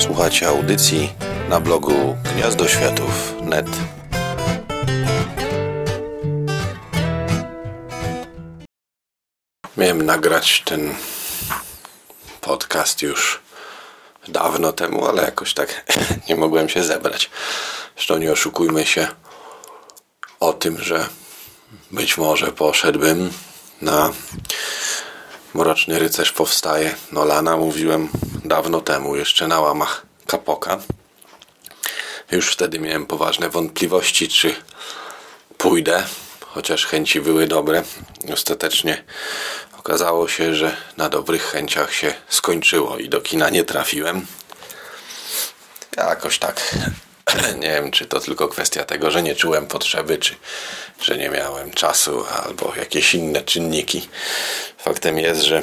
Słuchacie audycji na blogu gniazdoświatów.net. Miałem nagrać ten podcast już dawno temu, ale jakoś tak nie mogłem się zebrać. Zresztą nie oszukujmy się o tym, że być może poszedłbym na Mroczny Rycerz powstaje Nolana. Mówiłem dawno temu, jeszcze na łamach Kapoka. Już wtedy miałem poważne wątpliwości, czy pójdę, chociaż chęci były dobre. Ostatecznie okazało się, że na dobrych chęciach się skończyło i do kina nie trafiłem. Jakoś tak. Nie wiem, czy to tylko kwestia tego, że nie czułem potrzeby, czy że nie miałem czasu, albo jakieś inne czynniki. Faktem jest, że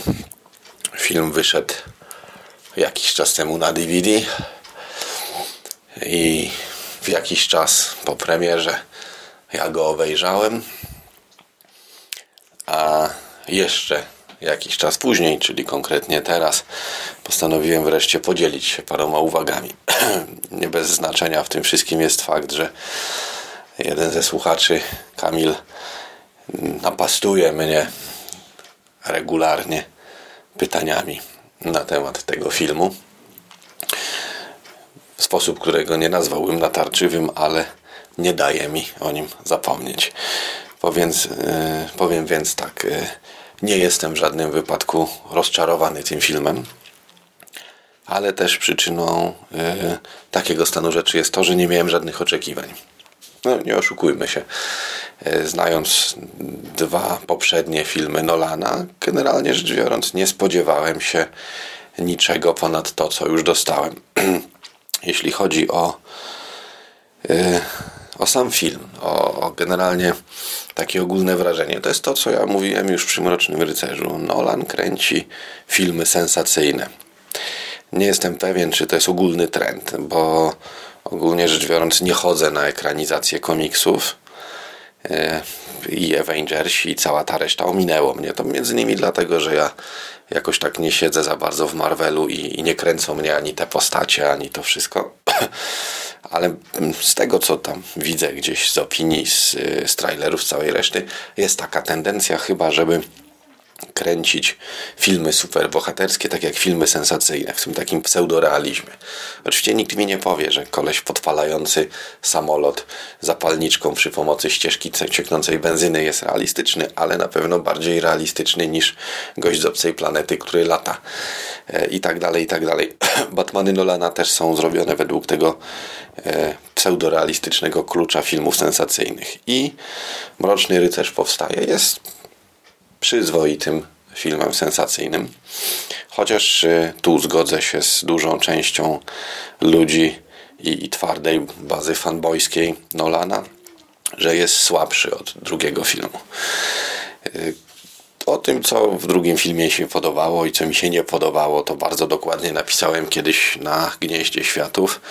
film wyszedł jakiś czas temu na DVD i w jakiś czas po premierze ja go obejrzałem, a jeszcze jakiś czas później, czyli konkretnie teraz, postanowiłem wreszcie podzielić się paroma uwagami. Nie bez znaczenia w tym wszystkim jest fakt, że jeden ze słuchaczy, Kamil, napastuje mnie regularnie pytaniami na temat tego filmu. W sposób, którego nie nazwałbym natarczywym, ale nie daje mi o nim zapomnieć. Powiem, yy, powiem więc tak, yy, nie jestem w żadnym wypadku rozczarowany tym filmem, ale też przyczyną yy, takiego stanu rzeczy jest to, że nie miałem żadnych oczekiwań. No, nie oszukujmy się. E, znając dwa poprzednie filmy Nolana, generalnie rzecz biorąc, nie spodziewałem się niczego ponad to, co już dostałem. Jeśli chodzi o, e, o sam film, o, o generalnie takie ogólne wrażenie, to jest to, co ja mówiłem już przy Mrocznym Rycerzu. Nolan kręci filmy sensacyjne. Nie jestem pewien, czy to jest ogólny trend, bo ogólnie rzecz biorąc nie chodzę na ekranizację komiksów e, i Avengersi i cała ta reszta ominęło mnie. To między innymi dlatego, że ja jakoś tak nie siedzę za bardzo w Marvelu i, i nie kręcą mnie ani te postacie, ani to wszystko. Ale z tego, co tam widzę gdzieś z opinii, z, z trailerów, z całej reszty, jest taka tendencja chyba, żeby kręcić filmy superbohaterskie, tak jak filmy sensacyjne, w tym takim pseudorealizmie. Oczywiście nikt mi nie powie, że koleś podpalający samolot zapalniczką przy pomocy ścieżki cieknącej benzyny jest realistyczny, ale na pewno bardziej realistyczny niż gość z obcej planety, który lata. E, I tak dalej, i tak dalej. Batmany Nolana też są zrobione według tego e, pseudorealistycznego klucza filmów sensacyjnych. I Mroczny Rycerz powstaje. Jest przyzwoitym filmem sensacyjnym. Chociaż y, tu zgodzę się z dużą częścią ludzi i, i twardej bazy fanboyskiej Nolana, że jest słabszy od drugiego filmu. Y, o tym, co w drugim filmie się podobało i co mi się nie podobało, to bardzo dokładnie napisałem kiedyś na Gnieździe Światów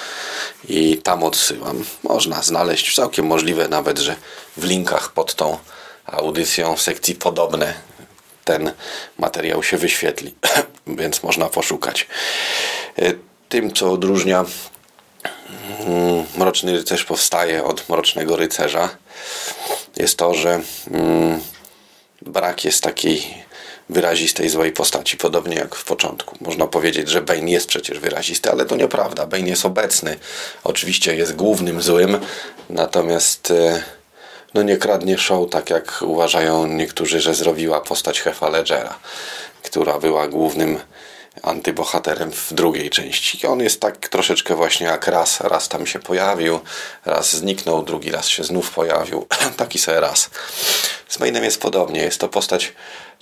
i tam odsyłam. Można znaleźć, całkiem możliwe nawet, że w linkach pod tą audycją sekcji podobne ten materiał się wyświetli, więc można poszukać. E, tym, co odróżnia mm, Mroczny Rycerz powstaje od Mrocznego Rycerza jest to, że mm, brak jest takiej wyrazistej złej postaci, podobnie jak w początku. Można powiedzieć, że Bane jest przecież wyrazisty, ale to nieprawda. Bane jest obecny. Oczywiście jest głównym złym, natomiast e, no nie kradnie show, tak jak uważają niektórzy, że zrobiła postać Hefa Ledgera, która była głównym antybohaterem w drugiej części. On jest tak troszeczkę właśnie jak raz, raz tam się pojawił, raz zniknął, drugi raz się znów pojawił. Taki sobie raz. Z Mainem jest podobnie. Jest to postać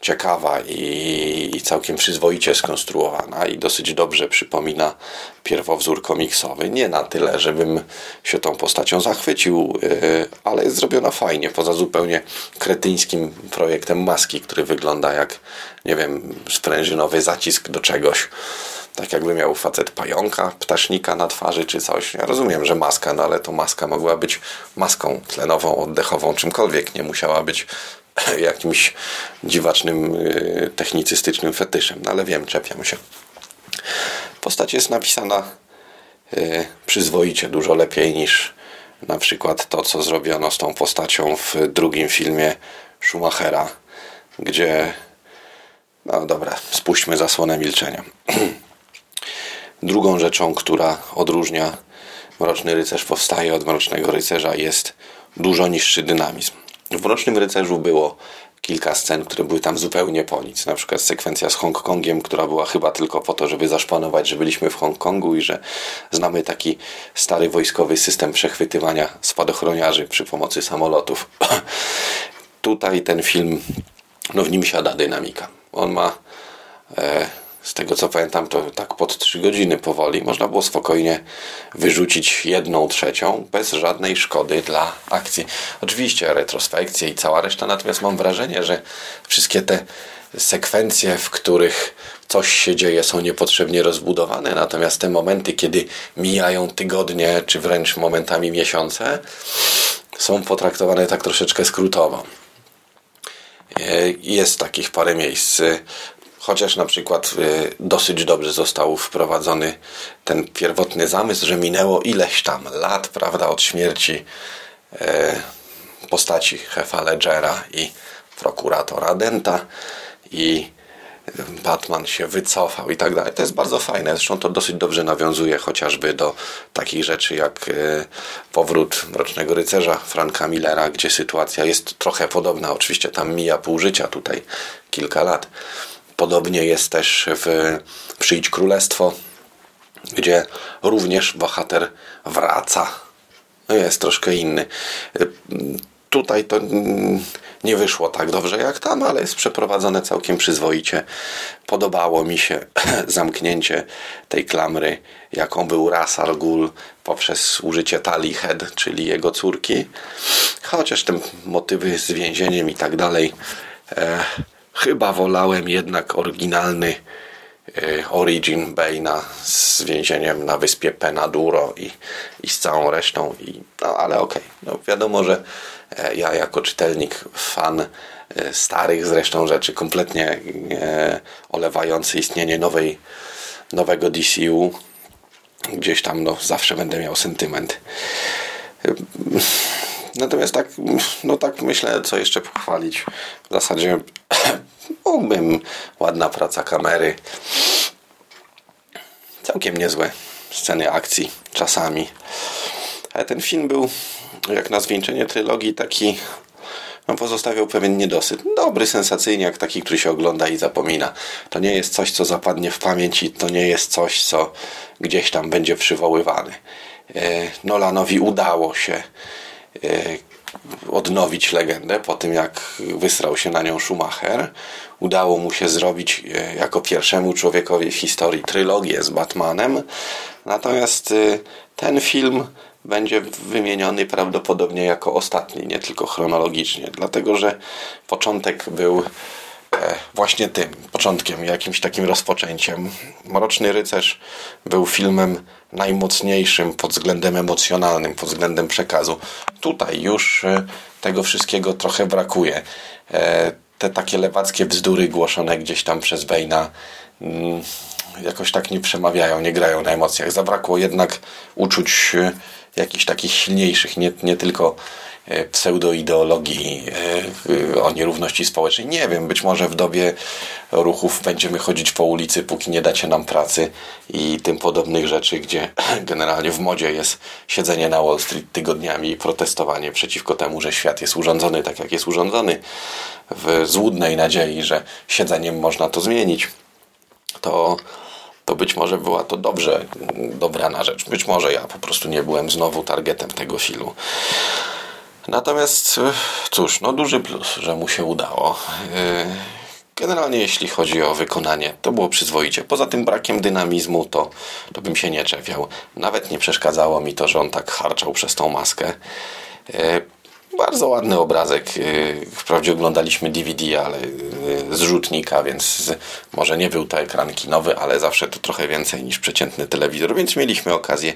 ciekawa i, całkiem przyzwoicie skonstruowana i dosyć dobrze przypomina pierwowzór komiksowy. Nie na tyle, żebym się tą postacią zachwycił, y, ale jest zrobiona fajnie, poza zupełnie kretyńskim projektem maski, który wygląda jak, nie wiem, sprężynowy zacisk do czegoś. Tak jakby miał facet pająka, ptasznika na twarzy czy coś. Ja rozumiem, że maska, no ale to maska mogła być maską tlenową, oddechową, czymkolwiek. Nie musiała być jakimś dziwacznym, y, technicystycznym fetyszem, no ale wiem, czepiam się. Postać jest napisana przyzwoicie, dużo lepiej niż na przykład to, co zrobiono z tą postacią w drugim filmie Schumachera, gdzie no dobra, spuśćmy zasłonę milczenia. Drugą rzeczą, która odróżnia Mroczny Rycerz powstaje od Mrocznego Rycerza jest dużo niższy dynamizm. W Mrocznym Rycerzu było kilka scen, które były tam zupełnie po nic. Na przykład sekwencja z Hongkongiem, która była chyba tylko po to, żeby zaszpanować, że byliśmy w Hongkongu i że znamy taki stary wojskowy system przechwytywania spadochroniarzy przy pomocy samolotów. Tutaj ten film, no w nim siada dynamika. On ma e, z tego co pamiętam, to tak pod 3 godziny powoli można było spokojnie wyrzucić jedną trzecią bez żadnej szkody dla akcji. Oczywiście retrospekcje i cała reszta, natomiast mam wrażenie, że wszystkie te sekwencje, w których coś się dzieje, są niepotrzebnie rozbudowane, natomiast te momenty, kiedy mijają tygodnie, czy wręcz momentami miesiące, są potraktowane tak troszeczkę skrótowo. E, jest takich parę miejsc. Chociaż na przykład y, dosyć dobrze został wprowadzony ten pierwotny zamysł, że minęło ileś tam lat, prawda, od śmierci e, postaci Hefa Ledgera i prokuratora Denta i Batman się wycofał i tak dalej. To jest bardzo fajne. Zresztą to dosyć dobrze nawiązuje chociażby do takich rzeczy jak e, powrót Mrocznego Rycerza Franka Millera, gdzie sytuacja jest trochę podobna. Oczywiście tam mija pół życia, tutaj kilka lat. Podobnie jest też w Przyjdź Królestwo, gdzie również bohater wraca. No jest troszkę inny. Tutaj to nie wyszło tak dobrze jak tam, ale jest przeprowadzone całkiem przyzwoicie. Podobało mi się zamknięcie tej klamry, jaką był Ras Al Ghul poprzez użycie Tali Head, czyli jego córki. Chociaż te motywy z więzieniem i tak dalej e, Chyba wolałem jednak oryginalny e, Origin Bane'a z więzieniem na wyspie Penaduro i, i z całą resztą. I, no ale okej, okay. no, wiadomo, że e, ja jako czytelnik, fan e, starych zresztą rzeczy, kompletnie olewający istnienie nowej, nowego DCU, gdzieś tam no, zawsze będę miał sentyment. Natomiast tak, no tak myślę, co jeszcze pochwalić. W zasadzie mógłbym, ładna praca kamery. Całkiem niezłe sceny akcji czasami. Ale ten film był, jak na zwieńczenie trylogii, taki no, pozostawiał pewien niedosyt. Dobry, sensacyjnie, jak taki, który się ogląda i zapomina. To nie jest coś, co zapadnie w pamięć i to nie jest coś, co gdzieś tam będzie przywoływane. Nolanowi udało się odnowić legendę po tym, jak wysrał się na nią Schumacher. Udało mu się zrobić e, jako pierwszemu człowiekowi w historii trylogię z Batmanem. Natomiast e, ten film będzie wymieniony prawdopodobnie jako ostatni, nie tylko chronologicznie, dlatego że początek był właśnie tym początkiem, jakimś takim rozpoczęciem. Mroczny Rycerz był filmem najmocniejszym pod względem emocjonalnym, pod względem przekazu. Tutaj już e, tego wszystkiego trochę brakuje. E, te takie lewackie bzdury głoszone gdzieś tam przez Bejna jakoś tak nie przemawiają, nie grają na emocjach. Zabrakło jednak uczuć e, jakichś takich silniejszych, nie, nie tylko E, pseudoideologii e, o nierówności społecznej. Nie wiem, być może w dobie ruchów będziemy chodzić po ulicy, póki nie dacie nam pracy i tym podobnych rzeczy, gdzie generalnie w modzie jest siedzenie na Wall Street tygodniami i protestowanie przeciwko temu, że świat jest urządzony tak, jak jest urządzony, w złudnej nadziei, że siedzeniem można to zmienić. To to być może była to dobrze dobrana rzecz. Być może ja po prostu nie byłem znowu targetem tego filmu. Natomiast e, cóż, no duży plus, że mu się udało. E, generalnie jeśli chodzi o wykonanie, to było przyzwoicie. Poza tym brakiem dynamizmu, to, to bym się nie czepiał. Nawet nie przeszkadzało mi to, że on tak harczał przez tą maskę. Bardzo ładny obrazek. Wprawdzie oglądaliśmy DVD, ale z rzutnika, więc może nie był to ekran kinowy, ale zawsze to trochę więcej niż przeciętny telewizor, więc mieliśmy okazję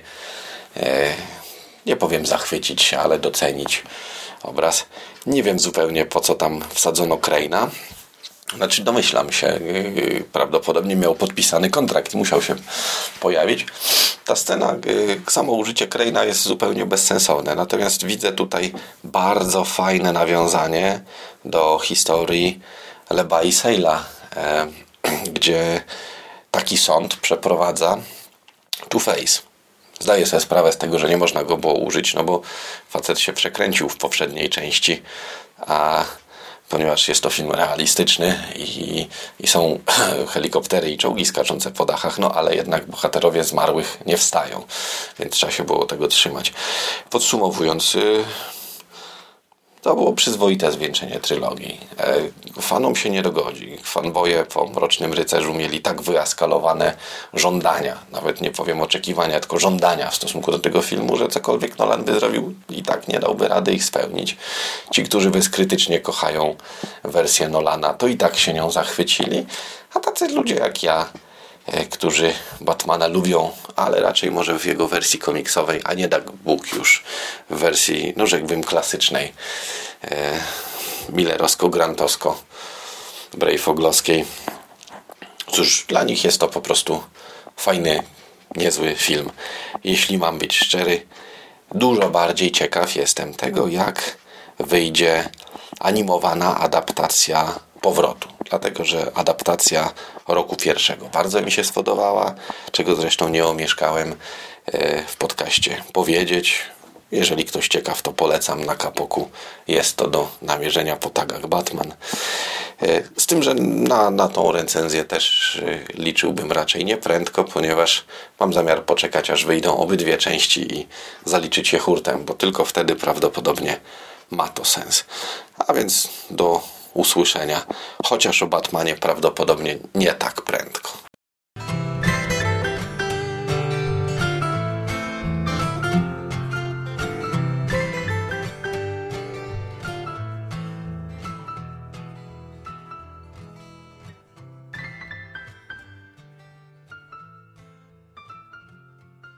nie powiem zachwycić się, ale docenić obraz. Nie wiem zupełnie po co tam wsadzono Kraina. Znaczy domyślam się, prawdopodobnie miał podpisany kontrakt, musiał się pojawić. Ta scena, y, samo użycie Kraina jest zupełnie bezsensowne. Natomiast widzę tutaj bardzo fajne nawiązanie do historii Leba i e, gdzie taki sąd przeprowadza Two-Face. Zdaję sobie sprawę z tego, że nie można go było użyć, no bo facet się przekręcił w poprzedniej części, a ponieważ jest to film realistyczny i, i są helikoptery i czołgi skaczące po dachach, no ale jednak bohaterowie zmarłych nie wstają, więc trzeba się było tego trzymać. Podsumowując, y, to było przyzwoite zwieńczenie trylogii. E, fanom się nie dogodzi. Fanboje po Mrocznym Rycerzu mieli tak wyaskalowane żądania, nawet nie powiem oczekiwania, tylko żądania w stosunku do tego filmu, że cokolwiek Nolan by zrobił i tak nie dałby rady ich spełnić. Ci, którzy bezkrytycznie kochają wersję Nolana, to i tak się nią zachwycili, a tacy ludzie jak ja którzy Batmana lubią, ale raczej może w jego wersji komiksowej, a nie tak Bóg już w wersji, no rzekłbym, klasycznej, e, millerowsko-grantowsko, brejfoglowskiej. Cóż, dla nich jest to po prostu fajny, niezły film. Jeśli mam być szczery, dużo bardziej ciekaw jestem tego, jak wyjdzie animowana adaptacja powrotu dlatego że adaptacja roku pierwszego bardzo mi się spodobała, czego zresztą nie omieszkałem e, w podcaście powiedzieć. Jeżeli ktoś ciekaw, to polecam na kapoku. Jest to do namierzenia po tagach Batman. E, z tym, że na, na tą recenzję też e, liczyłbym raczej nie prędko, ponieważ mam zamiar poczekać, aż wyjdą obydwie części i zaliczyć je hurtem, bo tylko wtedy prawdopodobnie ma to sens. A więc do usłyszenia, chociaż o Batmanie prawdopodobnie nie tak prędko.